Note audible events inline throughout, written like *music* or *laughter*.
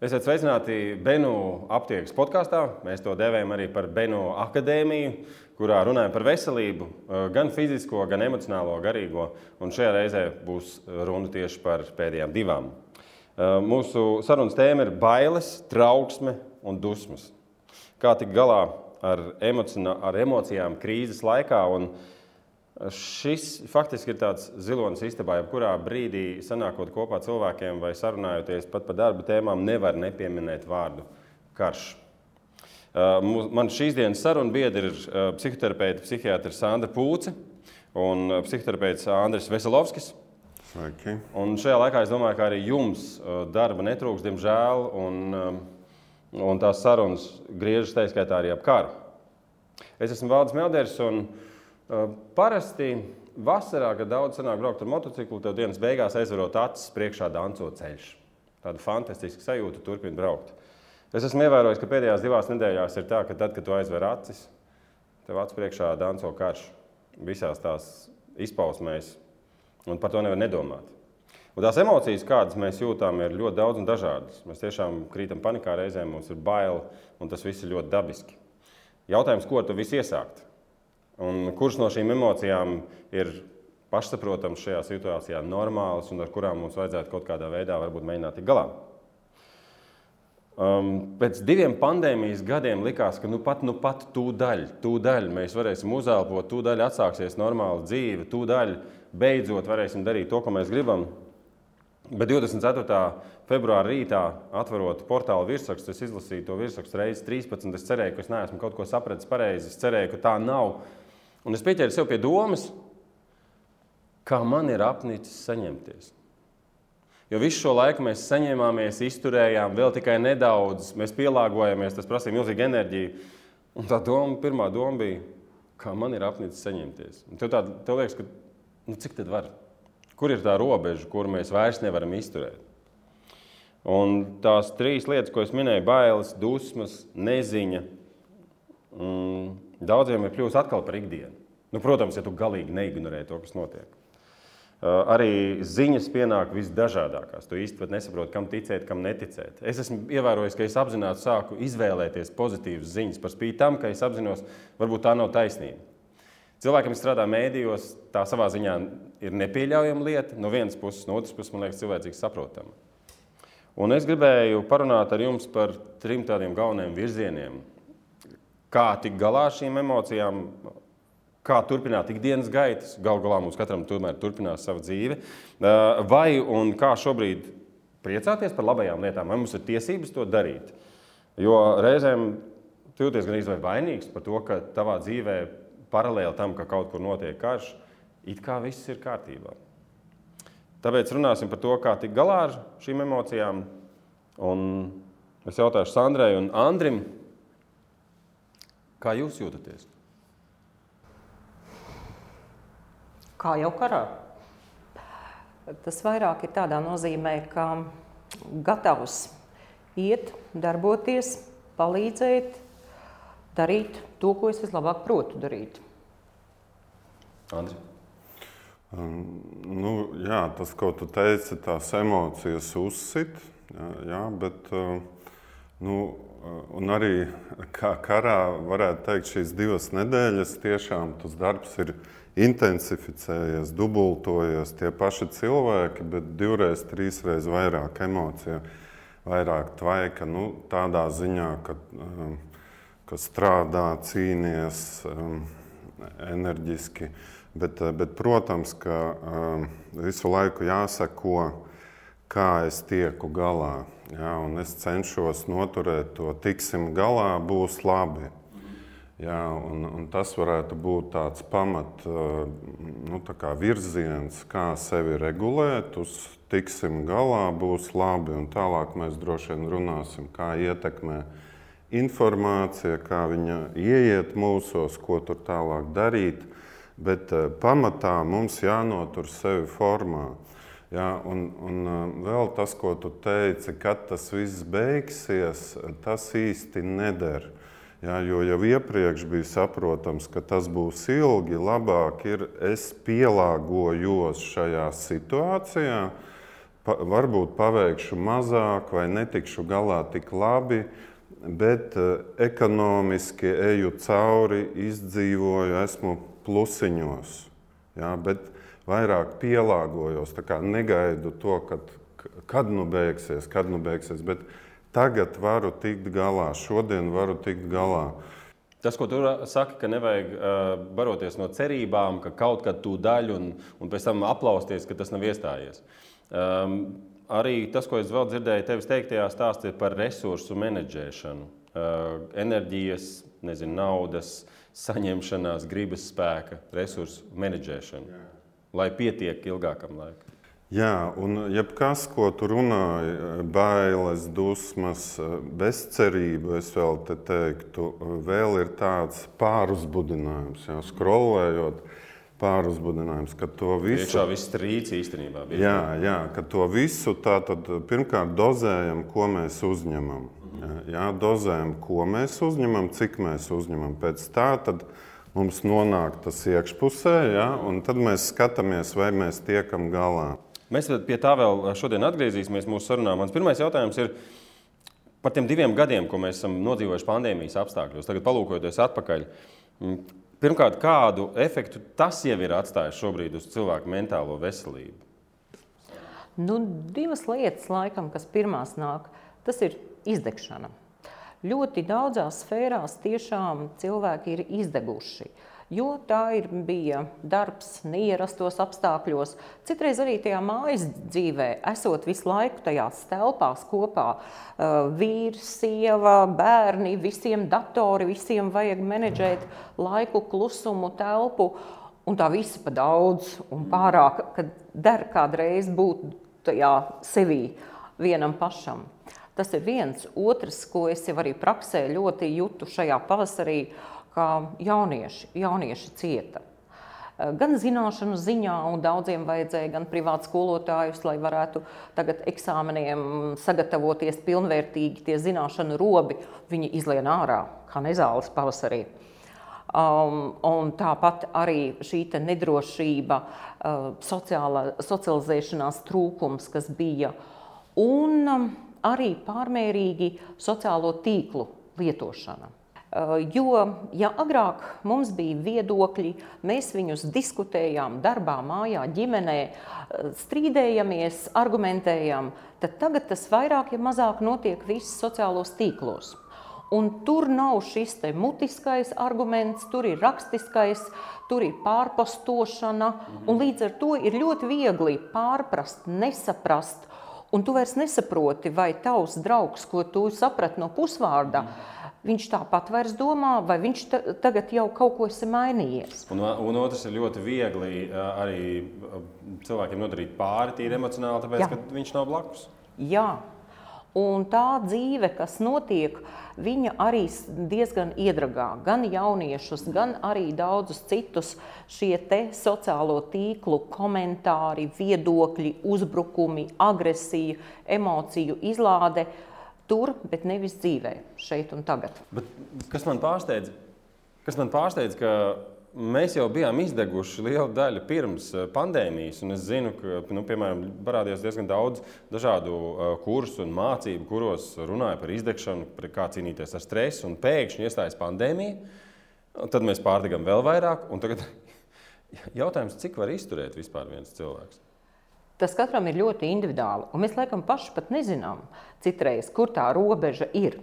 Esiet sveicināti Benu aptiekas podkāstā. Mēs to devējam arī par Benu akadēmiju, kurā runājam par veselību, gan fizisko, gan emocionālo, garīgo. Un šajā reizē būs runa tieši par pēdējām divām. Mūsu sarunas tēma ir bailes, trauksme un dusmas. Kā tikt galā ar, emocijā, ar emocijām krīzes laikā. Un Šis faktiski ir tāds zilonis istabā, jebkurā brīdī sanākot kopā cilvēkiem vai sarunājoties pat par darba tēmām, nevar nepieminēt vārdu karš. Man šīs dienas saruna biedri ir psihoterapeita, psihiatra Sandra Pūce un psihoterapeits Andris Veselovskis. Sveiki. Un šajā laikā es domāju, ka arī jums darba netrūks, diemžēl, un, un tās sarunas griežas tā skaitā arī ap karu. Es esmu Valdis Melders. Parasti vasarā, kad daudz sanāk braukt ar motociklu, tad dienas beigās aizverot acis priekšā danco ceļš. Tāda fantastiska sajūta turpina braukt. Es esmu ievērojis, ka pēdējās divās nedēļās ir tā, ka tad, kad tu aizver acis, tev acis priekšā danco karš visās tās izpausmēs, un par to nevar nedomāt. Un tās emocijas, kādas mēs jūtam, ir ļoti daudz un dažādas. Mēs tiešām krītam panikā reizēm, mums ir bail, un tas viss ir ļoti dabiski. Jautājums, ko tu viss iesākt? Un kurš no šīm emocijām ir pašsaprotams šajā situācijā, normāls un ar kurām mums vajadzētu kaut kādā veidā mēģināt tikt galā? Um, pēc diviem pandēmijas gadiem likās, ka nu pat, nu pat tūdaļ, tūdaļ mēs varēsim uzelpot, tūdaļ atsāksies normāla dzīve, tūdaļ beidzot varēsim darīt to, ko mēs gribam. Bet 24. februāra rītā, atverot portāla virsrakstu, es izlasīju to virsrakstu reizes 13. Es cerēju, ka es neesmu kaut ko sapratis pareizi. Es cerēju, ka tā nav. Un es pieķēru sev pie domas, kā man ir apnicis saņemties. Jo visu šo laiku mēs saņēmāmies, izturējām, vēl tikai nedaudz, mēs pielāgojāmies, tas prasīja milzīgu enerģiju. Un tā doma, pirmā doma bija, kā man ir apnicis saņemties. Un tev, tā, tev liekas, ka nu, cik tad var? Kur ir tā robeža, kur mēs vairs nevaram izturēt? Un tās trīs lietas, ko es minēju, bailes, dusmas, neziņa. Mm, Daudziem ir kļuvusi atkal par ikdienu. Nu, protams, ja tu galīgi neignorē to, kas notiek. Uh, arī ziņas pienāk visdažādākās. Tu īsti nesaproti, kam ticēt, kam neticēt. Es esmu ievērojis, ka es apzināti sāku izvēlēties pozitīvas ziņas, par spīti tam, ka es apzinos, varbūt tā nav taisnība. Cilvēkam, kas strādā mēdījos, tā savā ziņā ir nepieļaujama lieta. No vienas puses, no otras puses, man liekas, cilvēcīgi saprotama. Un es gribēju parunāt ar jums par trim tādiem galvenajiem virzieniem, kā tikt galā ar šīm emocijām, kā turpināt ikdienas gaitas. Galu galā mums katram tomēr turpinās sava dzīve. Vai un kā šobrīd priecāties par labajām lietām, vai mums ir tiesības to darīt? Jo reizēm jūties gan izvēlējies vainīgs par to, ka tavā dzīvē paralēli tam, ka kaut kur notiek karš, it kā viss ir kārtībā. Tāpēc runāsim par to, kā tikt galā ar šīm emocijām. Un es jautāšu Sandrai un Andrim, Kā jūs jūtaties? Kā jau karā. Tas vairāk ir tādā nozīmē, ka gatavs iet, darboties, palīdzēt, darīt to, ko es vislabāk protu darīt. Andri? Um, nu, jā, tas, ko tu teici, tās emocijas uzsit, jā, jā, bet uh, nu, Un arī kā karā varētu teikt, šīs divas nedēļas tiešām tas darbs ir intensificējies, dubultojies. Tie paši cilvēki, bet divreiz, trīsreiz vairāk emociju, vairāk tvaika. Nu, tādā ziņā, ka, um, ka strādā, cīnīties um, enerģiski. Bet, bet, protams, ka um, visu laiku jāsako, kā es tieku galā Jā, es cenšos noturēt to, tiksim galā, būs labi. Jā, un, un tas varētu būt tāds pamat nu, tā virziens, kā sevi regulēt, uz tiksim galā, būs labi. Un tālāk mēs droši vien runāsim, kā ietekmē informācija, kā viņa ieiet mūsos, ko tur tālāk darīt. Bet pamatā mums jānotur sevi formā. Ja, un, un vēl tas, ko tu teici, kad tas viss beigsies, tas īsti neder. Ja, jo jau iepriekš bija saprotams, ka tas būs ilgi, labāk ir es pielāgojos šajā situācijā, pa, varbūt paveikšu mazāk vai netikšu galā tik labi, bet uh, ekonomiski eju cauri, izdzīvoju, esmu plusiņos. Ja, bet vairāk pielāgojos, negaidu to, kad, kad nu beigsies, kad nu beigsies. Bet tagad varu tikt galā, šodien varu tikt galā. Tas, ko tu saki, ka nevajag uh, baroties no cerībām, ka kaut kad tu daļu un, un pēc tam aplausties, ka tas nav iestājies. Um, arī tas, ko es vēl dzirdēju tevis teiktajā stāstā par resursu menedžēšanu, uh, enerģijas, nezinu, naudas, saņemšanās, gribas spēka, resursu menedžēšanu, Jā. Lai pietiek ilgākam laikam. Jā, un jebkas, ko tu runāji, bailes, dusmas, bezcerība, es vēl te teiktu, vēl ir tāds pāruzbudinājums, jau skrolējot. Pāruzbudinājums, ka to visu. Iekšā viss trīc īstenībā. Bieži. Jā, jā, ka to visu tātad pirmkārt dozējam, ko mēs uzņemam. Jā, jā, dozējam, ko mēs uzņemam, cik mēs uzņemam. Pēc tā tad mums nonāk tas iekšpusē, jā, un tad mēs skatāmies, vai mēs tiekam galā. Mēs pie tā vēl šodien atgriezīsimies mūsu sarunā. Mans pirmais jautājums ir par tiem diviem gadiem, ko mēs esam nodzīvojuši pandēmijas apstākļos. Tagad, palūkojoties atpakaļ, pirmkārt, kādu efektu tas jau ir atstājis šobrīd uz cilvēku mentālo veselību? Nu, divas lietas, laikam, kas pirmās nāk, tas ir izdegšana. Ļoti daudzās sfērās tiešām cilvēki ir izdeguši. Uh, jo tā ir, bija darbs neierastos apstākļos. Citreiz arī tajā mājas dzīvē, esot visu laiku tajās telpās kopā, vīrs, sieva, bērni, visiem datori, visiem vajag menedžēt laiku, klusumu, telpu. Un tā visa pa daudz un pārāk, kad der kādreiz būt tajā sevī vienam pašam. Tas ir viens. Otrs, ko es jau arī praksē ļoti jūtu šajā pavasarī, kā jaunieši, jaunieši cieta. Eh, gan zināšanu ziņā, un daudziem vajadzēja gan privātu skolotājus, lai varētu tagad eksāmeniem sagatavoties pilnvērtīgi. Tie zināšanu robi viņi izlien ārā, kā nezāles pavasarī. Um, un tāpat arī šī nedrošība, uh, sociāla, socializēšanās trūkums, kas bija, un um, arī pārmērīgi sociālo tīklu lietošana. Eh, jo, ja agrāk mums bija viedokļi, mēs viņus diskutējām darbā, mājā, ģimenē, eh, strīdējamies, argumentējām, tad tagad tas vairāk, ja mazāk notiek viss sociālos tīklos. Un tur nav šis mutiskais arguments, tur ir rakstiskais, tur ir pārpostošana. Līdz ar to ir ļoti viegli pārprast, nesaprast. Un tu vairs nesaproti, vai tavs draugs, ko tu saprati no pusvārda, mm viņš tāpat vairs domā, vai viņš tagad jau kaut ko ir mainījies. Un, un otrs ir ļoti viegli arī cilvēkiem nodarīt pāri tīri emocionāli, tāpēc, Jā. ka viņš nav blakus. Jā. Un tā dzīve, kas notiek, viņa arī diezgan iedragā gan jauniešus, gan arī daudzus citus šie sociālo tīklu komentāri, viedokļi, uzbrukumi, agresija, emociju izlāde. Tur, bet nevis dzīvē, šeit un tagad. Bet kas man pārsteidz? Kas man pārsteidz, ka mēs jau bijām izdeguši lielu daļu pirms eh, pandēmijas. Es zinu, ka nu, piemēram, parādījās diezgan daudz dažādu uh, kursu un mācību, kuros runāja par izdegšanu, par kā cīnīties ar stresu. Un pēkšņi iestājas pandēmija. Tad mēs pārdegam vēl vairāk. Tagad *laughs* jautājums, cik var izturēt vispār viens cilvēks? Tas katram ir ļoti individuāli, un mēs laikam paši pat nezinām citreiz, kur tā robeža ir.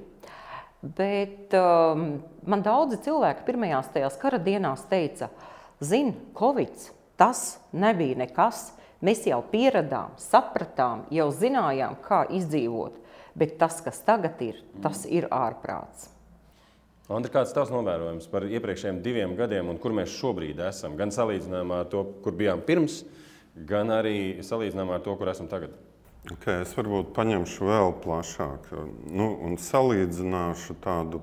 Bet um, man daudzi cilvēki pirmajās tajās kara dienās teica, zini, Covid, tas nebija nekas. Mēs jau pieradām, sapratām, jau zinājām, kā izdzīvot, bet tas, kas tagad ir, tas ir ārprāts. Andri, kāds ir tavs novērojums par iepriekšējiem diviem gadiem un kur mēs šobrīd esam? Gan salīdzinājumā ar to, kur bijām pirms gan arī salīdzinājumā ar to, kur esam tagad? Okay, es varbūt paņemšu vēl plašāk nu, un salīdzināšu tādu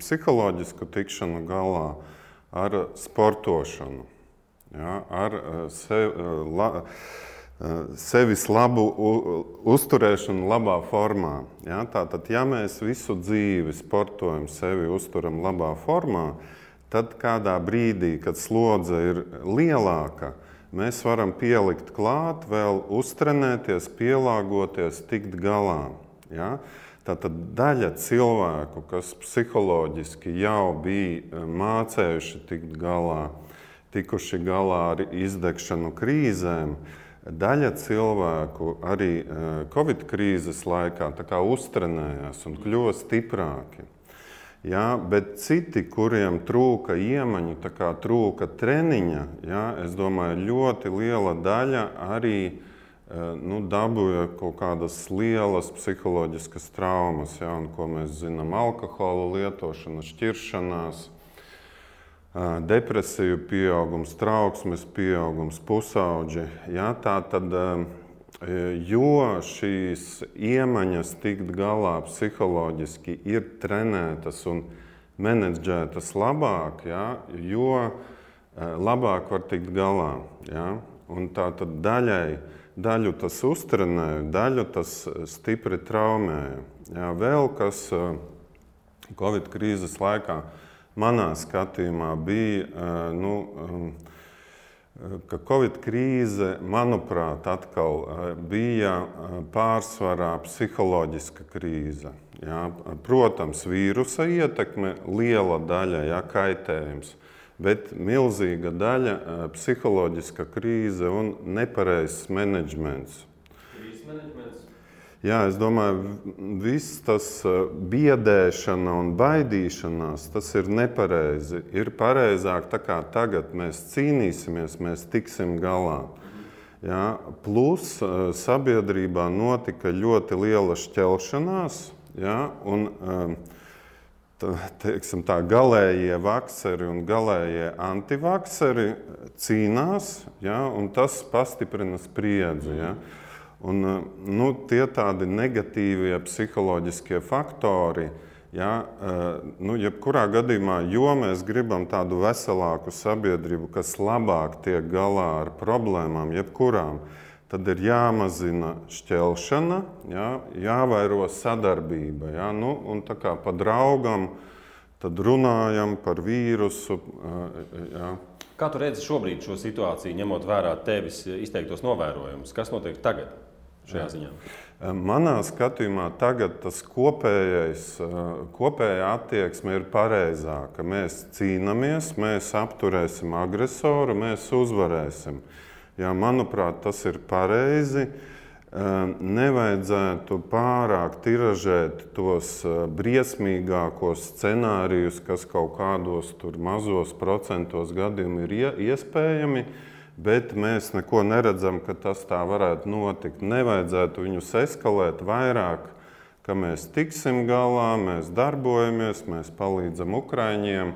psiholoģisku tikšanu galā ar sportošanu, ja, ar eh, sev, eh, la, eh, sevis labu uzturēšanu labā formā. Ja, tātad, ja mēs visu dzīvi sportojam, sevi uzturam labā formā, tad kādā brīdī, kad slodze ir lielāka, mēs varam pielikt klāt, vēl uztrenēties, pielāgoties, tikt galā. Ja? Tātad daļa cilvēku, kas psiholoģiski jau bija eh, mācējuši tikt galā, tikuši galā ar izdegšanu krīzēm, daļa cilvēku arī eh, Covid krīzes laikā uztrenējās un kļuva stiprāki. Ja, bet citi, kuriem trūka iemaņu, trūka treniņa, ja, es domāju, ļoti liela daļa arī eh, nu, dabūja kaut kādas lielas psiholoģiskas traumas, ja, un, ko mēs zinām, alkohola lietošana, šķiršanās, eh, depresiju pieaugums, trauksmes pieaugums, pusauģi. Ja, tā tad eh, jo šīs iemaņas tikt galā psiholoģiski ir trenētas un menedžētas labāk, ja, jo labāk var tikt galā. Ja. Un tā tad daļai, daļu tas uztrenēja, daļu tas stipri traumēja. Ja. Vēl kas Covid krīzes laikā manā skatījumā bija nu, ka Covid krīze, manuprāt, atkal eh, bija eh, pārsvarā psiholoģiska krīze. Jā. Protams, vīrusa ietekme, liela daļa jā, kaitējums, bet milzīga daļa eh, psiholoģiska krīze un nepareizs menedžments. Krīzes menedžments Jā, es domāju, viss tas uh, biedēšana un baidīšanās, tas ir nepareizi. Ir pareizāk, tā kā tagad mēs cīnīsimies, mēs tiksim galā. Jā, plus uh, sabiedrībā notika ļoti liela šķelšanās, jā, un um, tā, teiksim, tā galējie vakseri un galējie antivakseri cīnās, jā, un tas pastiprina spriedzi. Jā. Un, eh, nu, tie tādi negatīvie psiholoģiskie faktori, ja, eh, nu, jebkurā gadījumā, jo mēs gribam tādu veselāku sabiedrību, kas labāk tiek galā ar problēmām, jebkurām, tad ir jāmazina šķelšana, ja, jāvairo sadarbība. Ja, nu, un tā kā pa draugam, tad runājam par vīrusu. Eh, ja. Kā tu redzi šobrīd šo situāciju, ņemot vērā tevis izteiktos novērojumus? Kas notiek tagad? Šajā ziņā? Manā skatījumā tagad tas kopējais, kopējā attieksme ir pareizāka. Mēs cīnāmies, mēs apturēsim agresoru, mēs uzvarēsim. Jā, manuprāt, tas ir pareizi. Nevajadzētu pārāk tiražēt tos briesmīgākos scenārijus, kas kaut kādos mazos procentos gadījumos ir iespējami. Ja bet mēs neko neredzam, ka tas tā varētu notikt. Nevajadzētu viņus eskalēt vairāk, ka mēs tiksim galā, mēs darbojamies, mēs palīdzam Ukraiņiem.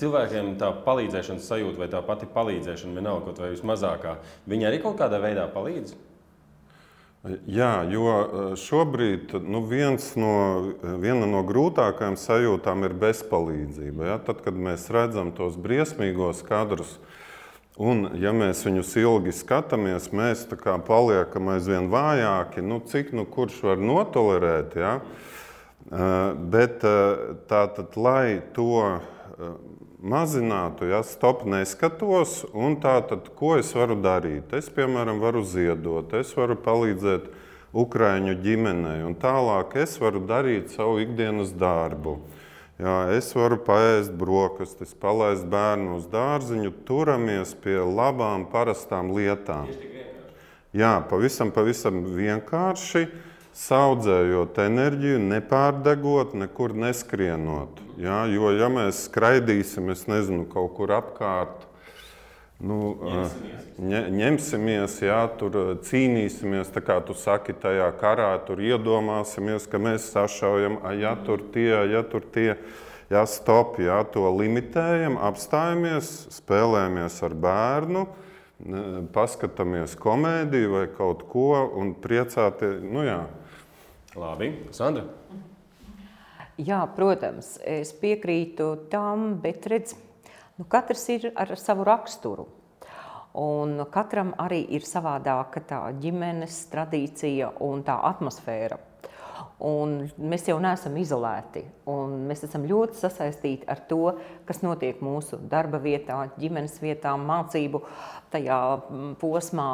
Cilvēkiem tā palīdzēšanas sajūta vai tā pati palīdzēšana, vienalga, kaut vai vismazākā, viņi arī kaut kādā veidā palīdz. Jā, jo šobrīd nu, no, viena no grūtākajām sajūtām ir bezpalīdzība. Ja? Tad, kad mēs redzam tos briesmīgos kadrus, uh, Un, ja mēs viņus ilgi skatāmies, mēs paliekam aizvien vājāki. Nu, cik nu kurš var notolerēt? Ja? Bet tātad, lai to mazinātu, ja stop neskatos, un tātad, ko es varu darīt? Es, piemēram, varu ziedot, es varu palīdzēt Ukrāņu ģimenei, un tālāk es varu darīt savu ikdienas darbu. Jā, es varu paēst brokastis, palaist bērnu uz dārziņu, turamies pie labām, parastām lietām. Jā, pavisam, pavisam vienkārši saudzējot enerģiju, nepārdegot, nekur neskrienot. Jā, jo, ja mēs skraidīsim, es nezinu, kaut kur apkārt, Nu, ņemsimies. ņemsimies, jā, tur cīnīsimies, tā kā tu saki, tajā karā tur iedomāsimies, ka mēs sašaujam, ja tur tie, ja tur tie. Jā, stop, jā, to limitējam, apstājamies, spēlējamies ar bērnu, paskatāmies komēdiju vai kaut ko un priecāties. Nu, jā. Labi, Sandra. Jā, protams, es piekrītu tam, bet redziet, Nu, katrs ir ar savu raksturu. Un katram arī ir savādāka tā ģimenes tradīcija un tā atmosfēra. Un mēs jau neesam izolēti. Mēs esam ļoti sasaistīti ar to, kas notiek mūsu darba vietā, ģimenes vietā, mācību tajā mm, posmā.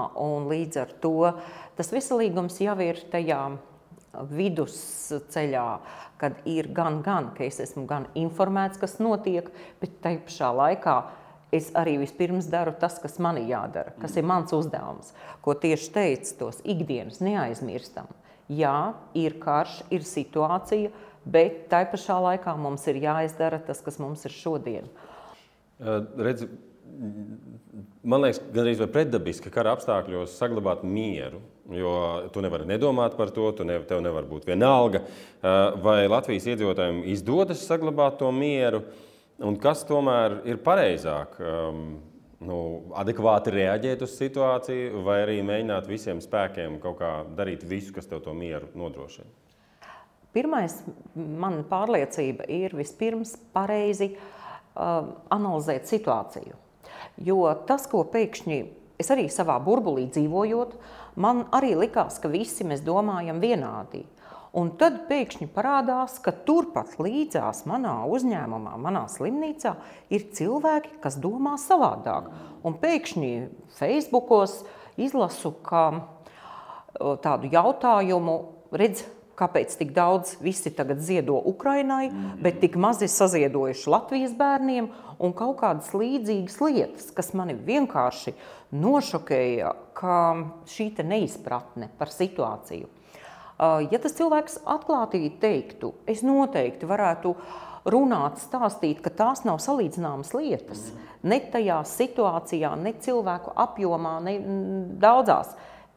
Līdz ar to tas veselīgums jau ir tajā vidusceļā, kad ir gan, gan, ka es esmu gan informēts, kas notiek, bet tajā pašā laikā es arī vispirms daru tas, kas man ir jādara, kas ir mans uzdevums, ko tieši teicu, tos ikdienas neaizmirstam. Jā, ir karš, ir situācija, bet tai pašā laikā mums ir jāizdara tas, kas mums ir šodien. Redz, man liekas, gandrīz vai pretdabiski kara apstākļos saglabāt mieru. Jo tu nevari nedomāt par to, ne, tev nevar būt vienalga. Vai Latvijas iedzīvotājiem izdodas saglabāt to mieru, un kas tomēr ir pareizāk? nu, adekvāti reaģēt uz situāciju, vai arī mēģināt visiem spēkiem kaut kā darīt visu, kas tev to mieru nodrošina? Pirmais, man pārliecība ir vispirms pareizi uh, analizēt situāciju. Jo tas, ko pēkšņi es arī savā burbulī dzīvojot, man arī likās, ka visi mēs domājam vienādi. Un tad pēkšņi parādās, ka turpat līdzās manā uzņēmumā, manā slimnīcā ir cilvēki, kas domā savādāk. Un pēkšņi Facebookos izlasu tādu jautājumu, redz, kāpēc tik daudz visi tagad ziedo Ukrainai, bet tik maz ir saziedojuši Latvijas bērniem un kaut kādas līdzīgas lietas, kas mani vienkārši nošokēja, ka šī neizpratne par situāciju. Ja tas cilvēks atklāti teiktu, es noteikti varētu runāt, stāstīt, ka tās nav salīdzināmas lietas. Ne tajā situācijā, ne cilvēku apjomā, ne daudzās.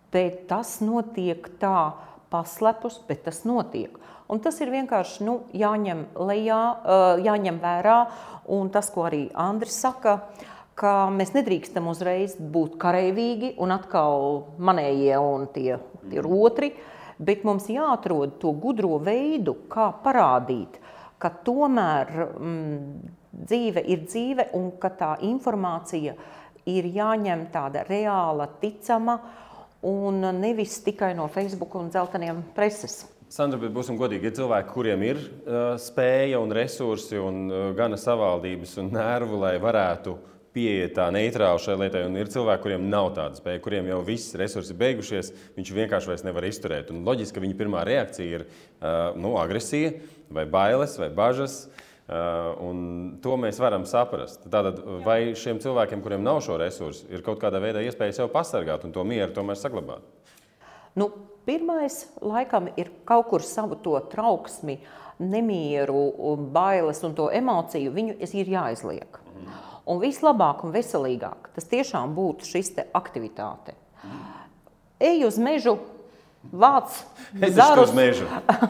Bet tas notiek tā paslepus, bet tas notiek. Un tas ir vienkārši nu, jāņem, lejā, jāņem vērā. Un tas, ko arī Andris saka, ka mēs nedrīkstam uzreiz būt karavīgi un atkal manējie un tie ir otri. Uh, bet mums jāatrod to gudro veidu, kā parādīt, ka tomēr mm, dzīve ir dzīve un ka tā informācija ir jāņem tāda reāla, ticama un nevis tikai no Facebook un dzelteniem preses. Sandra, bet būsim godīgi, ir cilvēki, kuriem ir uh, spēja un resursi un uh, gana savaldības un nervu, lai varētu pieiet tā neitrāli šai lietai, un ir cilvēki, kuriem nav tāda spēja, kuriem jau viss resursi beigušies, viņš vienkārši vairs nevar izturēt. Un loģiski, ka viņa pirmā reakcija ir uh, nu, agresija, vai bailes, vai bažas. Uh, to mēs varam saprast. Tātad, vai šiem cilvēkiem, kuriem nav šo resursu, ir kaut kādā veidā iespēja sev pasargāt un to mieru tomēr saglabāt? Nu, pirmais, laikam, ir kaut kur savu to trauksmi, nemieru, bailes un to emociju, viņu ir jāizliek. Mm. Un vislabāk un veselīgāk tas tiešām būtu šis aktivitāte. Ej uz mežu, vāc zarus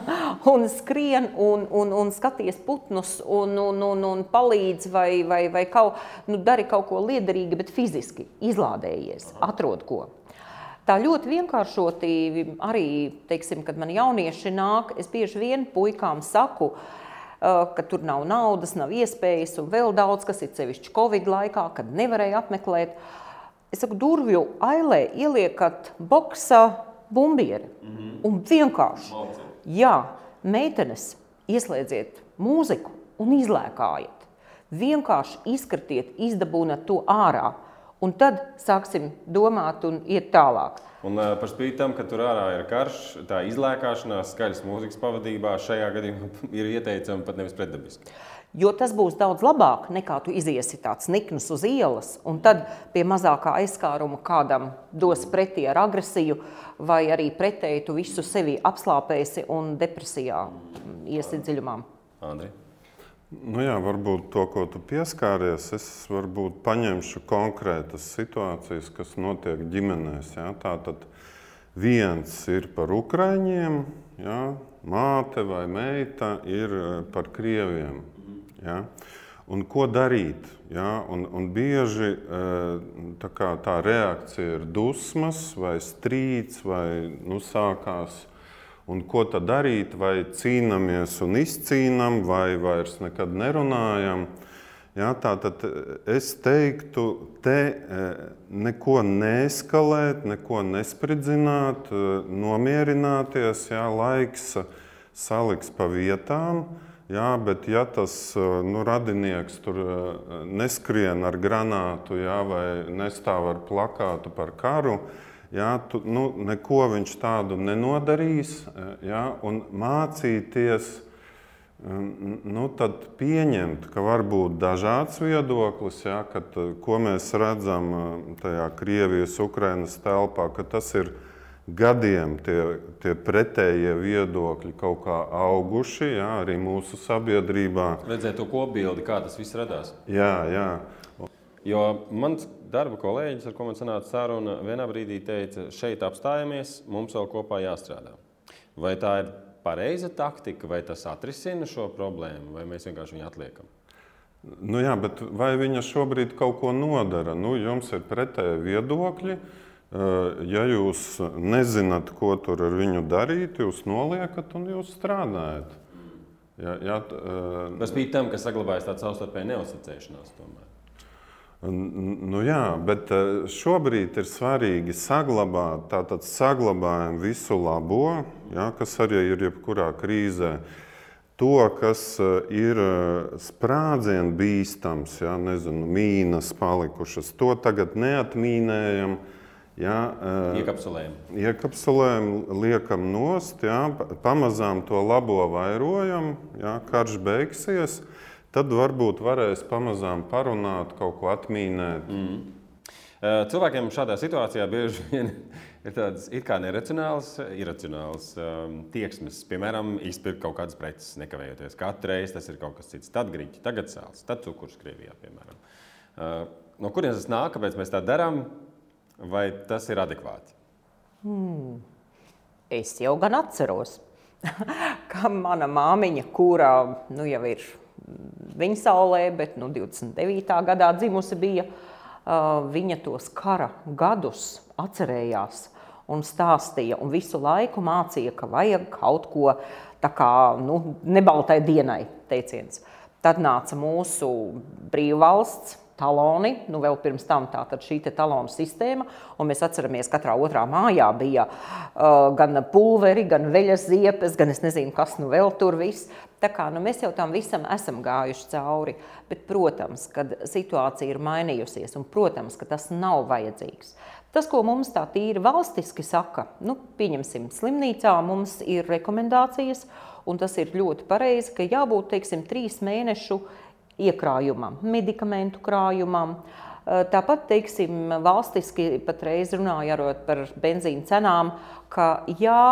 *laughs* un skrien un, un, un skaties putnus un, un, un, un palīdz vai, vai, vai kaut, nu, dari kaut ko liederīgi, bet fiziski izlādējies, atrod ko. Tā ļoti vienkāršoti arī, teiksim, kad man jaunieši nāk, es bieži vien puikām saku, Eh, ka tur nav naudas, nav iespējas un vēl daudz, kas ir sevišķi Covid laikā, kad nevarēja apmeklēt. Es saku, durvju ailē ieliekat boksa bumbieri mm -hmm. un vienkārši, Malci. jā, meitenes ieslēdziet mūziku un izlēkājiet. Vienkārši izkritiet, izdabūnat to ārā un tad sāksim domāt un iet tālāk. Un par spīti tam, ka tur ārā ir karš, tā izlēkāšanās skaļas mūzikas pavadībā šajā gadījumā *laughs* ir ieteicama pat nevis pretdabiski. Jo tas būs daudz labāk nekā tu iziesi tāds niknus uz ielas, un tad pie mazākā aizskāruma kādam dos pretī ar agresiju, vai arī pretēji tu visu sevi apslāpēsi un depresijā iesi dziļumā. Andri. Nu jā, varbūt to, ko tu pieskāries, es varbūt paņemšu konkrētas situācijas, kas notiek ģimenēs. Jā. Tātad viens ir par ukraiņiem, jā, māte vai meita ir eh, par krieviem. Jā. Un ko darīt? Ja? Un, un bieži eh, tā, tā reakcija ir dusmas, vai strīds, vai nu, sākās Un ko tad darīt? Vai cīnāmies un izcīnām, vai vairs nekad nerunājam? Ja, tā tad es teiktu, te e, neko neskalēt, neko nespridzināt, e, nomierināties. Ja, laiks saliks pa vietām. Jā, bet ja tas nu, radinieks tur neskrien ar granātu jā, vai nestāv ar plakātu par karu, jā, tu, nu, neko viņš tādu nenodarīs. Jā, un mācīties Nu, tad pieņemt, ka var būt dažāds viedoklis, ja, kad, ko mēs redzam tajā Krievijas, Ukrainas telpā, ka tas ir gadiem tie, tie pretējie viedokļi kaut kā auguši, ja, arī mūsu sabiedrībā. Redzēt to kopbildi, kā tas viss radās. Jā, jā. Jo mans darba kolēģis, ar ko man sanāca saruna, vienā brīdī teica, šeit apstājamies, mums vēl kopā jāstrādā. Vai tā ir pareiza taktika, vai tas atrisina šo problēmu, vai mēs vienkārši viņu atliekam? Nu jā, bet vai viņa šobrīd kaut ko nodara? Nu, jums ir pretēji viedokļi. Eh, ja jūs nezināt, ko tur ar viņu darīt, jūs noliekat un jūs strādājat. Ja, ja, uh, Tas bija tam, ka saglabājas tāda savstarpēja neusticēšanās. Tomēr. Nu, jā, bet šobrīd ir svarīgi saglabāt, tātad saglabājam visu labo, jā, kas arī ir jebkurā krīzē. To, kas ir sprādzienu bīstams, jā, nezinu, mīnas palikušas, to tagad neatmīnējam. Jā, iekapsulējam. Iekapsulējam, liekam nost, jā, pamazām to labo vairojam, jā, karš beigsies. Tad varbūt varēs pamazām parunāt, kaut ko atmīnēt. Mm. Cilvēkiem šādā situācijā bieži vien *laughs* ir tādas it kā neracionālas, iracionālas um, tieksmes. Piemēram, izpirkt kaut kādas preces, nekavējoties. Katru reizi tas ir kaut kas cits. Tad grīķi, tagad sāls, tad cukurs Krievijā, piemēram. Uh, no kurienes tas nāk, kāpēc mēs tā darām, vai tas ir adekvāti? Hmm. Es jau gan atceros, *laughs* ka mana māmiņa, kurā nu, jau ir viņa saulē, bet nu, 29. gadā dzimusi bija. Viņa tos kara gadus atcerējās un stāstīja, un visu laiku mācīja, ka vajag kaut ko tā kā nu, nebaltai dienai teiciens. Tad nāca mūsu brīvvalsts, taloni, nu vēl pirms tam tā šī talonu sistēma, mēs atceramies, ka katrā otrā mājā bija uh, gan pulveri, gan veļas ziepes, gan es nezinu, kas nu vēl tur viss. Tā kā nu, mēs jau tam visam esam gājuši cauri, bet, protams, kad situācija ir mainījusies, un, protams, ka tas nav vajadzīgs. Tas, ko mums tā tīri valstiski saka, nu, pieņemsim, slimnīcā mums ir rekomendācijas, un tas ir ļoti pareizi, ka jābūt, teiksim, trīs mēnešu iekrājumam, medikamentu krājumam. Tāpat, teiksim, valstiski patreiz runājot par benzīna cenām, ka jā,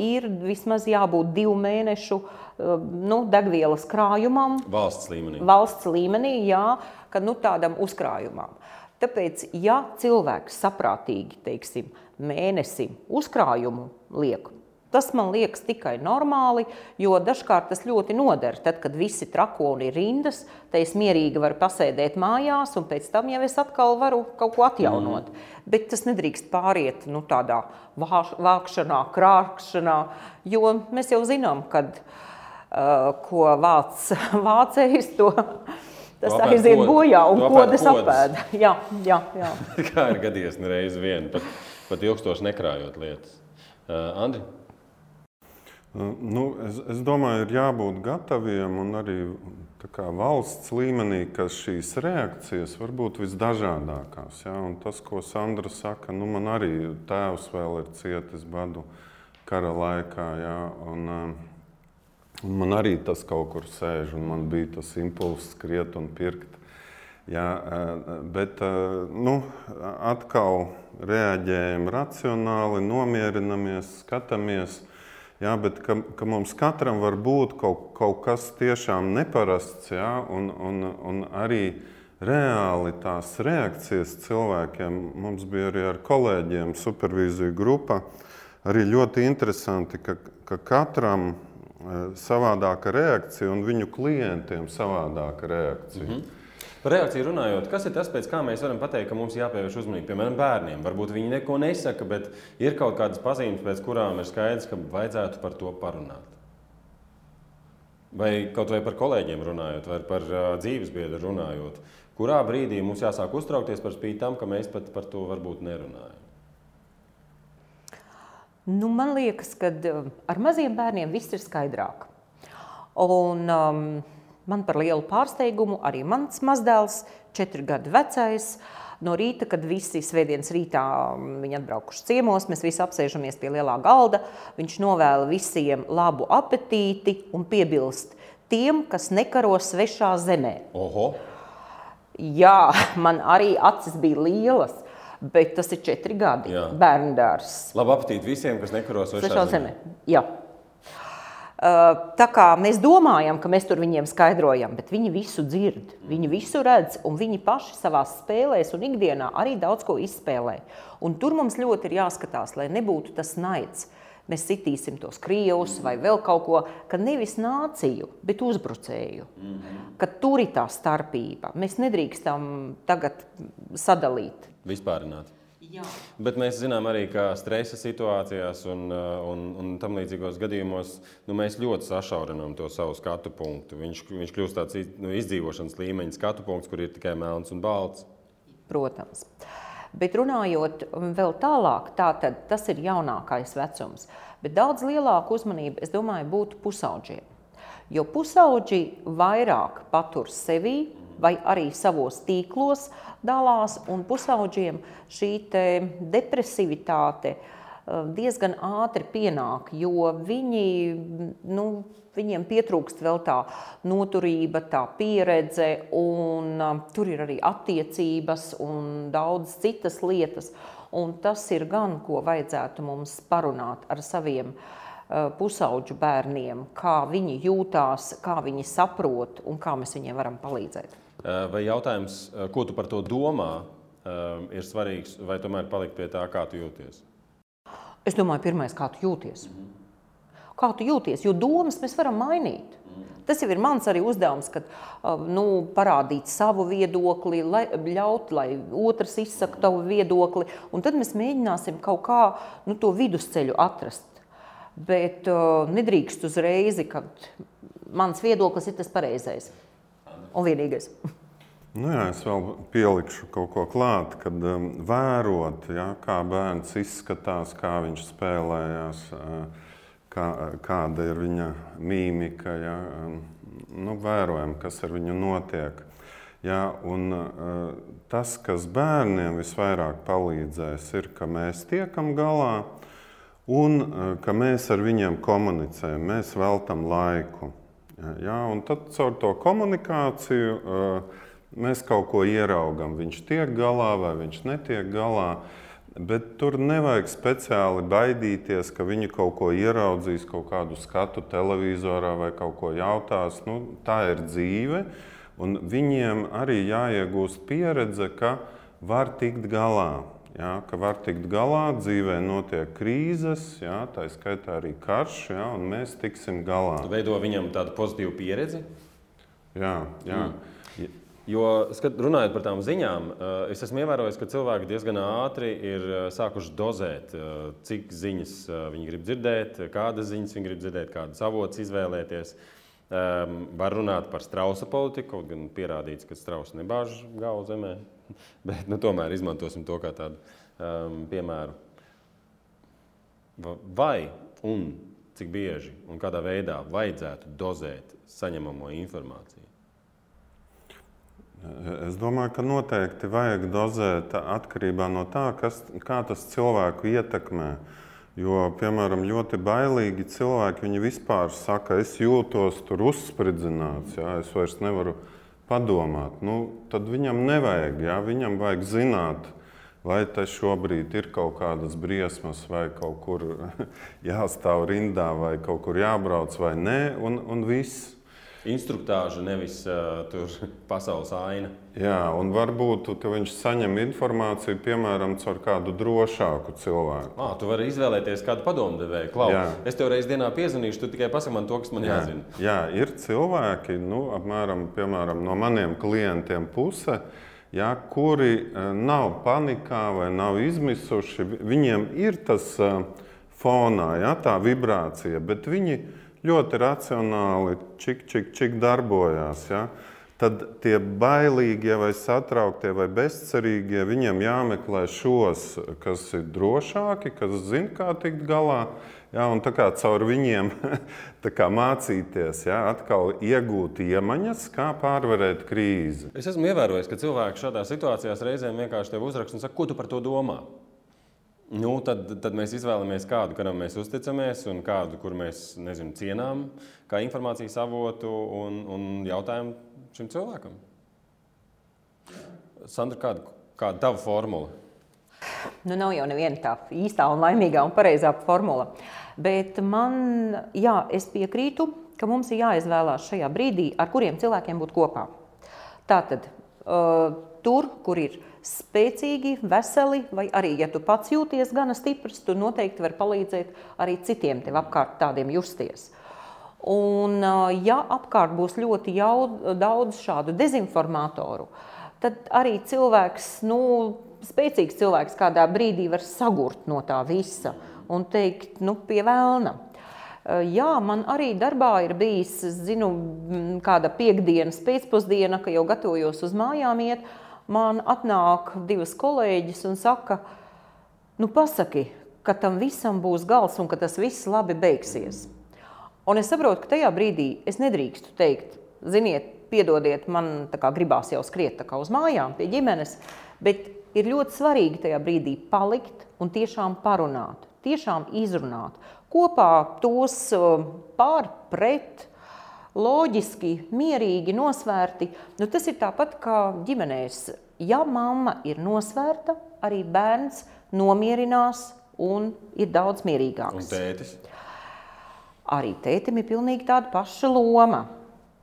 ir vismaz jābūt divu mēnešu nu, degvielas krājumam. Valsts līmenī. Valsts līmenī, jā, ka nu, tādam uzkrājumam. Tāpēc, ja cilvēks saprātīgi, teiksim, mēnesim uzkrājumu liek, Tas man liekas tikai normāli, jo dažkārt tas ļoti noder. Tad, kad visi trako un ir rindas, tad es mierīgi varu pasēdēt mājās, un pēc tam jau es atkal varu kaut ko atjaunot. Mm. Bet tas nedrīkst pāriet nu, tādā vākšanā, krāpšanā, jo mēs jau zinām, kad, uh, ko vāc, *laughs* vācējs to. Tas aiziet bojā un kodas apēda. Jā, jā, jā. *laughs* Kā ir gadījies nereiz vien, pat, pat ilgstoši nekrājot lietas. Uh, Andri? Nu, es, es domāju, ir jābūt gataviem un arī kā, valsts līmenī, ka šīs reakcijas var būt visdažādākās. Ja? Un tas, ko Sandra saka, nu, man arī tēvs vēl ir cietis badu kara laikā. Ja? Un, un man arī tas kaut kur sēž, un man bija tas impulss skriet un pirkt. Ja, bet nu, atkal reaģējam racionāli, nomierinamies, skatāmies Jā, bet ka, ka mums katram var būt kaut, kaut kas tiešām neparasts, jā, un, un, un arī reāli tās reakcijas cilvēkiem. Mums bija arī ar kolēģiem supervīzija grupa. Arī ļoti interesanti, ka, ka katram e, savādāka reakcija un viņu klientiem savādāka reakcija. Mm -hmm. Par reakciju runājot, kas ir tas, pēc kā mēs varam pateikt, ka mums jāpievērš uzmanība, piemēram, bērniem? Varbūt viņi neko nesaka, bet ir kaut kādas pazīmes, pēc kurām ir skaidrs, ka vajadzētu par to parunāt. Vai kaut vai par kolēģiem runājot, vai par uh, dzīvesbiedru runājot, kurā brīdī mums jāsāk uztraukties par spīti tam, ka mēs pat par to varbūt nerunājam? Nu, man liekas, ka ar maziem bērniem viss ir skaidrāk. Un, um, man par lielu pārsteigumu arī mans mazdēls, četri gadi vecais, no rīta, kad visi svētdienas rītā um, viņi atbraukuši ciemos, mēs visi apsēžamies pie lielā galda, viņš novēla visiem labu apetīti un piebilst tiem, kas nekaro svešā zemē. Oho! Jā, man arī acis bija lielas. Bet tas ir četri gadi. Bērnu dārzs. Labu apetīti visiem, kas nekaros Svešā svešā zemē. zemē. Jā. Uh, Tā kā mēs domājam, ka mēs tur viņiem skaidrojam, bet viņi visu dzird, viņi visu redz, un viņi paši savā spēlēs un ikdienā arī daudz ko izspēlē. Un tur mums ļoti ir jāskatās, lai nebūtu tas naids. Mēs sitīsim tos krievus vai vēl kaut ko, ka nevis nāciju, bet uzbrucēju. Ka tur ir tā starpība. Mēs nedrīkstam tagad sadalīt. Vispārināt. Jā. Bet mēs zinām arī, ka stresa situācijās un, uh, un, un tam līdzīgos gadījumos nu, mēs ļoti sašaurinām to savu skatu punktu. Viņš, viņš kļūst tāds nu, izdzīvošanas līmeņa skatu punkts, kur ir tikai melns un balts. Protams. Bet runājot vēl tālāk, tātad, tas ir jaunākais vecums. Bet daudz lielāka uzmanība, es domāju, būtu pusaudžiem. Jo pusauģi vairāk patur sevi vai arī savos tīklos dalās, un pusaudžiem šī te depresivitāte eh, diezgan ātri pienāk, jo viņi, nu, viņiem pietrūkst vēl tā noturība, tā pieredze, un uh, tur ir arī attiecības un daudz citas lietas. Un tas ir gan, ko vajadzētu mums parunāt ar saviem uh, pusauģu bērniem, kā viņi jūtās, kā viņi saprot un kā mēs viņiem varam palīdzēt. Uh, Vai jautājums, uh, ko tu par to domā, uh, ir svarīgs, vai tomēr palikt pie tā, kā tu jūties? Es domāju, pirmais, kā tu jūties. Kā tu jūties? Jo domas mēs varam mainīt. Tas jau ir mans arī uzdevums, kad nu, parādīt savu viedokli, lai, ļaut, lai otrs izsaka tavu viedokli, un tad mēs mēģināsim kaut kā nu, to vidusceļu atrast. Bet uh, nedrīkst uzreiz, ka mans viedoklis ir tas pareizais un vienīgais. Nu jā, es vēl pielikšu kaut ko klāt, kad um, vērot, ja, kā bērns izskatās, kā viņš spēlējās, uh, kā, kāda ir viņa mīmika. Ja, um, nu, vērojam, kas ar viņu notiek. Ja, un, uh, tas, kas bērniem visvairāk palīdzēs, ir, ka mēs tiekam galā un uh, ka mēs ar viņiem komunicējam, mēs veltam laiku. Ja, un tad caur to komunikāciju uh, mēs kaut ko ieraugām. Viņš tiek galā vai viņš netiek galā. Bet tur nevajag speciāli baidīties, ka viņi kaut ko ieraudzīs, kaut kādu skatu televizorā vai kaut ko jautās. Nu, tā ir dzīve. Un viņiem arī jāiegūst pieredze, ka var tikt galā. Jā, ka var tikt galā, dzīvē notiek krīzes, jā, tā skaitā arī karš, jā, un mēs tiksim galā. Tu veido viņam tādu pozitīvu pieredzi. Jā, jā. Mm. Jo, skat, runājot par tām ziņām, eh, es esmu ievērojis, ka cilvēki diezgan ātri ir eh, sākuši dozēt, eh, cik ziņas viņi grib dzirdēt, kādas ziņas viņi grib dzirdēt, kādas avots izvēlēties. Um, var runāt par strausa politiku, kaut gan pierādīts, ka strausa nebāž galvu zemē. *laughs* Bet nu, tomēr izmantosim to kā tādu um, piemēru. Va- Vai un cik bieži un kādā veidā vajadzētu dozēt saņemamo informāciju? Es domāju, ka noteikti vajag dozēt atkarībā no tā, kas, kā tas cilvēku ietekmē. Jo, piemēram, ļoti bailīgi cilvēki vispār saka, es jūtos tur uzspridzināts, jā, es vairs nevaru padomāt. Nu, tad viņam nevajag, jā, viņam vajag zināt, vai te šobrīd ir kaut kādas briesmas, vai kaut kur *laughs* jāstāv rindā, vai kaut kur jābrauc, vai nē, un, un viss. Instruktāža, nevis uh, *laughs* pasaules aina. Jā, un varbūt viņš saņem informāciju, piemēram, caur kādu drošāku cilvēku. Ah, tu vari izvēlēties kādu padomdevēju. Klau, Jā. es tev reiz dienā piezvanīšu, tu tikai pasaki man to, kas man Jā, jāzina. jā, ir cilvēki, nu, apmēram piemēram, no maniem klientiem puse, jā, kuri nav panikā vai nav izmisuši. Vi- Viņiem ir tas fonā, jā, tā vibrācija, bet viņi ļoti racionāli čik, čik, čik darbojās. Jā. tad tie bailīgie, vai satrauktie, vai bezcerīgie, viņiem jāmeklē šos, kas ir drošāki, kas zina, kā tikt galā. Ja, un tā kā caur viņiem *laughs* kā mācīties, ja, atkal iegūt iemaņas, kā pārvarēt krīzi. Es esmu ievērojis, ka cilvēki šādās situācijās reizēm vienkārši tev uzraksta un saka, ko tu par to domā. Nu, tad, tad mēs izvēlamies kādu, kuram mēs uzticamies, un kādu, kur mēs nezinu, cienām, kā informācijas avotu, un, un jautājam šim cilvēkam. Sandra, kāda, kāda tava formula? Nu, nav jau neviena tā īstā, un laimīgā un pareizā formula. Bet man, jā, es piekrītu, ka mums ir jāizvēlās šajā brīdī, ar kuriem cilvēkiem būt kopā. Tātad, uh, tur, kur ir ielikās, spēcīgi, veseli, vai arī, ja tu pats jūties gana stiprs, tu noteikti vari palīdzēt arī citiem tev apkārt tādiem justies. Un, ja apkārt būs ļoti jaud, daudz šādu dezinformatoru, tad arī cilvēks, nu, spēcīgs cilvēks kādā brīdī var sagurt no tā visa un teikt, nu, pie vēlna. Jā, man arī darbā ir bijis, zinu, kāda piekdienas pēcpusdiena, ka jau gatavojos uz mājām iet, man atnāk divas kolēģis un saka, nu pasaki, ka tam visam būs gals un ka tas viss labi beigsies. Un es saprotu, ka tajā brīdī es nedrīkstu teikt, ziniet, piedodiet, man gribās jau skriet uz mājām pie ģimenes, bet ir ļoti svarīgi tajā brīdī palikt un tiešām parunāt, tiešām izrunāt kopā tos uh, pār pret, loģiski, mierīgi, nosvērti. Nu, tas ir tāpat kā ģimenēs. Ja mamma ir nosvērta, arī bērns nomierinās un ir daudz mierīgāks. Un tētis? Arī tētim ir pilnīgi tāda paša loma.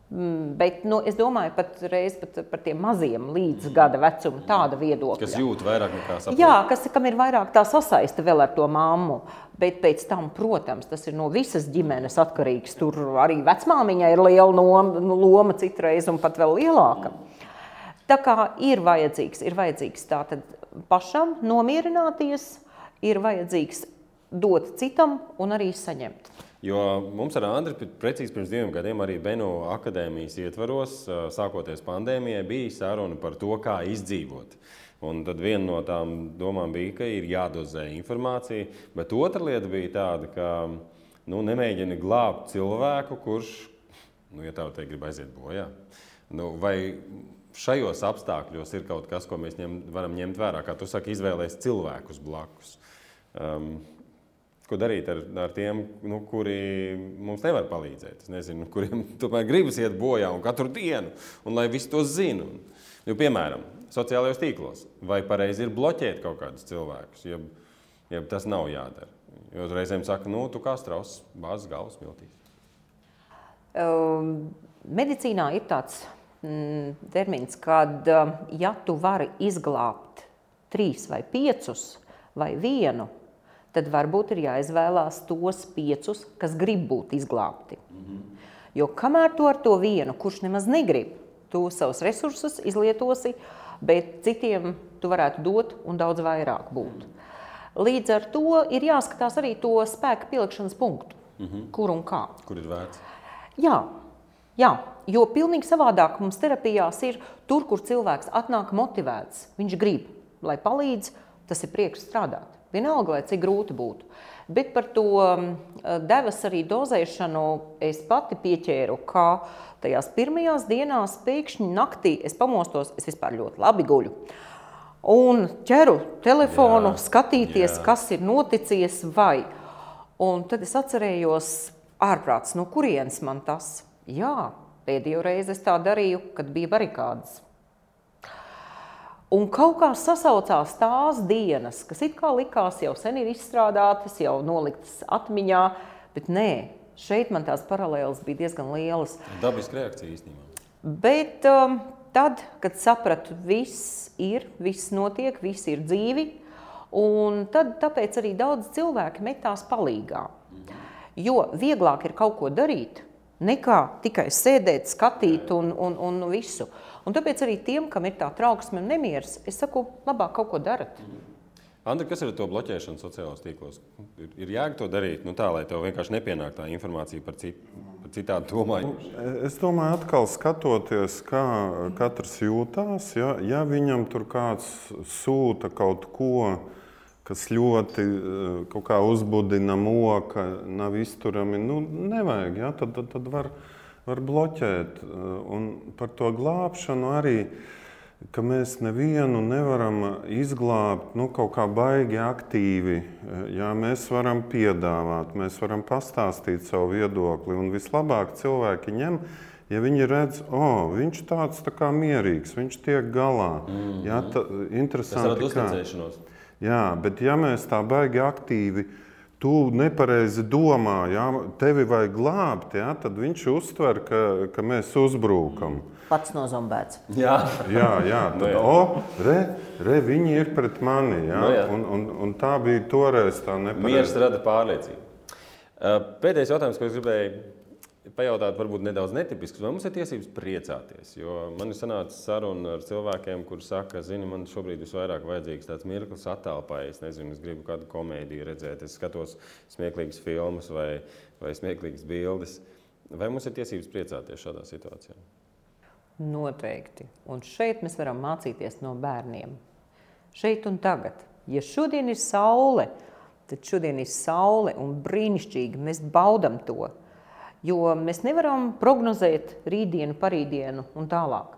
Mm, bet nu, es domāju, pat reiz pat par tiem maziem līdz gada vecuma tāda viedokļa. Kas jūt vairāk nekā saprot. Jā, kas, kam ir vairāk tā sasaiste vēl ar to mammu. Bet pēc tam, protams, tas ir no visas ģimenes atkarīgs. Tur arī vecmāmiņai ir liela loma, loma citreiz un pat vēl lielāka. Tā kā ir vajadzīgs, ir vajadzīgs tātad pašam nomierināties, ir vajadzīgs dot citam un arī saņemt. Jo mums ar Andriu precīzi pirms diviem gadiem arī Beno akadēmijas ietvaros, sākoties pandēmijai, bija saruna par to, kā izdzīvot. Un tad viena no tām domām bija, ka ir jādozē informācija, bet otra lieta bija tāda, ka nu, nemēģini glābt cilvēku, kurš, nu, ja tā teikt, grib aiziet bojā. Nu, vai šajos apstākļos ir kaut kas, ko mēs ņem, varam ņemt vērā, kā tu saki, izvēlēties cilvēkus blakus? Um, ko darīt ar, ar tiem, nu, kuri mums nevar palīdzēt. Es nezinu, kuriem *laughs* tomēr gribas iet bojā un katru dienu, un lai visi to zina. Nu, piemēram, sociālajos tīklos, vai pareizi ir bloķēt kaut kādus cilvēkus, ja, ja tas nav jādara. Jo reizēm saka, nu, tu kā strauss, bāzes galvas miltīs. Um, medicīnā ir tāds mm, termins, kad um, ja tu vari izglābt trīs vai piecus vai vienu, tad varbūt ir jāizvēlās tos piecus, kas grib būt izglābti. Mm -hmm. Jo kamēr tu ar to vienu, kurš nemaz negrib, tu savus resursus izlietosi, bet citiem tu varētu dot un daudz vairāk būt. Līdz ar to ir jāskatās arī to spēka pielikšanas punktu, mm -hmm. kur un kā. Kur ir vērts? Jā, jā, jo pilnīgi savādāk mums terapijās ir tur, kur cilvēks atnāk motivēts. Viņš grib, lai palīdz, tas ir prieks strādāt. Vienalga, lai cik grūti būtu. Bet par to um, devas arī dozēšanu es pati pieķēru, ka tajās pirmajās dienās pēkšņi naktī es pamostos, es vispār ļoti labi guļu. Un ķeru telefonu, jā, skatīties, jā. kas ir noticies, vai. Un tad es atcerējos, ārprāts, no kurienes man tas? Jā, pēdējo reizi es tā darīju, kad bija barikādas. Un kaut kā sasaucās tās dienas, kas it kā likās jau sen ir izstrādātas, jau noliktas atmiņā, bet nē, šeit man tās paralēlas bija diezgan lielas. Dabiska reakcija īstenībā. Bet um, tad, kad sapratu, viss ir, viss notiek, viss ir dzīvi, un tad tāpēc arī daudz cilvēki metās palīgā. Jo vieglāk ir kaut ko darīt, nekā tikai sēdēt, skatīt un, un, un visu. Un tāpēc arī tiem, kam ir tā trauksme un nemieris, es saku, labāk kaut ko darat. Andri, kas ir ar to bloķēšanu sociālajos tīklos? Ir, ir jēga to darīt nu, tā, lai tev vienkārši nepienāk tā informācija par, cit, par citādi domāju. Es domāju, atkal skatoties, kā katrs jūtās, ja, ja viņam tur kāds sūta kaut ko, kas ļoti kaut kā uzbudina moka, nav izturami, nu, nevajag, ja, tad, tad, tad var, var bloķēt. Un par to glābšanu arī ka mēs nevienu nevaram izglābt nu, kaut kā baigi aktīvi. Jā, mēs varam piedāvāt, mēs varam pastāstīt savu viedokli. Un vislabāk cilvēki ņem, ja viņi redz, oh, viņš tāds tā kā mierīgs, viņš tiek galā. Mm -hmm. Jā, ta, interesanti. Tas ir uzticēšanos. Jā, bet ja mēs tā baigi aktīvi tu nepareizi domā, ja tevi vajag glābt, ja, tad viņš uztver, ka, ka mēs uzbrūkam. Pats nozombēts. Jā, jā, jā *laughs* tad, no, nu jā. O, re, re, viņi ir pret mani. Ja, no, nu jā. un, un, un tā bija toreiz tā nepareiza. Mieres rada pārliecību. Pēdējais jautājums, ko es gribēju pajautāt, varbūt nedaudz netipisks, vai mums ir tiesības priecāties? Jo man ir sanācis saruna ar cilvēkiem, kuriem saka, zini, man šobrīd visvairāk vajadzīgs tāds mirklis attēlpai. Es nezinu, es gribu kādu komēdiju redzēt, es skatos smieklīgas filmas vai, vai smieklīgas bildes. Vai mums ir tiesības priecāties šādā situācijā? Noteikti. Un šeit mēs varam mācīties no bērniem. Šeit un tagad. Ja šodien ir saule, tad šodien ir saule un brīnišķīgi mēs baudam to. Jo mēs nevaram prognozēt rītdienu, parītdienu un tālāk.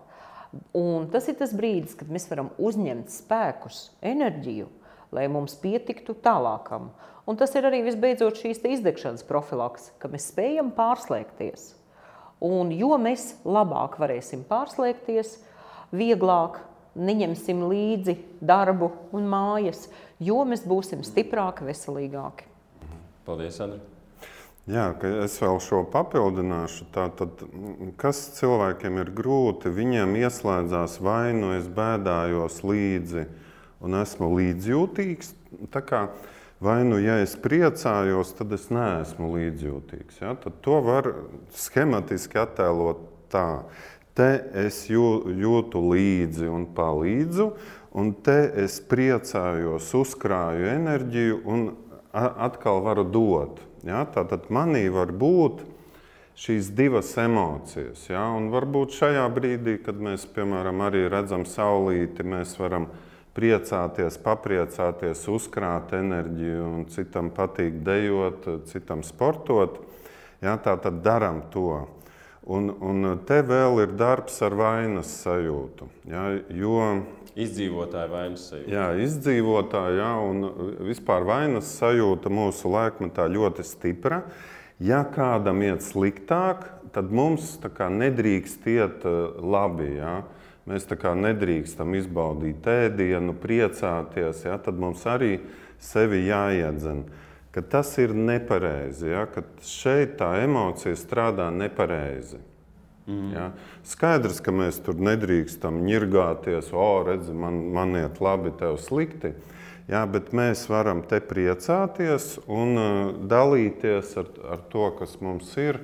Un tas ir tas brīdis, kad mēs varam uzņemt spēkus, enerģiju, lai mums pietiktu tālākam. Un tas ir arī visbeidzot šīs izdegšanas profilaks, ka mēs spējam pārslēgties. Un jo mēs labāk varēsim pārslēgties, vieglāk neņemsim līdzi darbu un mājas, jo mēs būsim stiprāki, veselīgāki. Paldies, Andri! Jā, es vēl šo papildināšu. Tātad, kas cilvēkiem ir grūti, viņiem ieslēdzās vai nu es bēdājos līdzi un esmu līdzjūtīgs. Kā, vai nu ja es priecājos, tad es neesmu līdzjūtīgs. Ja? Tad to var schematiski attēlot tā. Te es jūtu līdzi un palīdzu, un te es priecājos, uzkrāju enerģiju un atkal varu dot. Ja? Tātad manī var būt šīs divas emocijas. Ja? Un varbūt šajā brīdī, kad mēs piemēram arī redzam saulīti, mēs varam priecāties, papriecāties, uzkrāt enerģiju, un citam patīk dejot, citam sportot. Ja? Tā tad darām to. Un, un te vēl ir darbs ar vainas sajūtu. Ja? Jo Izdzīvotāja vainas sajūta. Jā, izdzīvotāja, jā, un vispār vainas sajūta mūsu laikmetā ļoti stipra. Ja kādam iet sliktāk, tad mums kā, nedrīkst iet eh, labi. Jā. Mēs nedrīkstam izbaudīt ēdienu, priecāties. Jā, tad mums arī sevi jāiedzen. Ka tas ir nepareizi, ja, ka šeit tā emocija strādā nepareizi. Mm. Ja? Skaidrs, ka mēs tur nedrīkstam ņirgāties, o, redzi, man, man iet labi, tev slikti. Ja, bet mēs varam te priecāties un uh, dalīties ar, ar to, kas mums ir.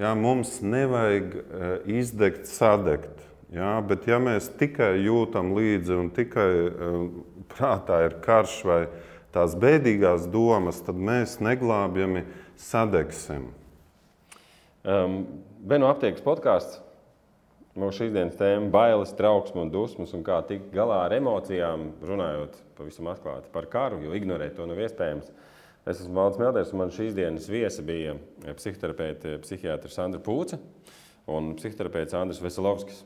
Ja, mums nevajag uh, izdegt, sadegt. Ja, bet ja mēs tikai jūtam līdzi un tikai uh, prātā ir karš vai tās bēdīgās domas, tad mēs neglābjami sadegsim. Um, Beno aptiekas podkāsts. Mūsu šīsdienas tēma - bailes, trauksme un dusmas, un kā tikt galā ar emocijām, runājot pavisam atklāti par karu, jo ignorēt to nav iespējams. Es esmu Valdis Melders, un man šīs dienas viesa bija psihoterapeite, psihiatrs Sandra Pūce un psihoterapeits Andris Veselovskis.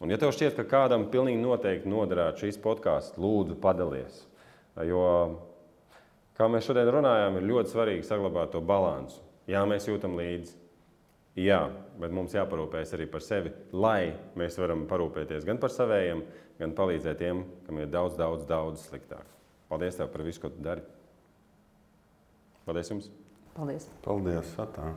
Un, ja tev šķiet, ka kādam pilnīgi noteikti noderētu šīs podkāsts, lūdzu, padalies. Jo, kā mēs šodien runājām, ir ļoti svarīgi saglabāt to balansu. Jā, mēs jūtam līdzi Jā, bet mums jāparūpējas arī par sevi, lai mēs varam parūpēties gan par saviem, gan palīdzēt tiem, kam ir daudz, daudz, daudz sliktāk. Paldies tev par visu, ko tu dari. Paldies jums! Paldies! Paldies! Atā.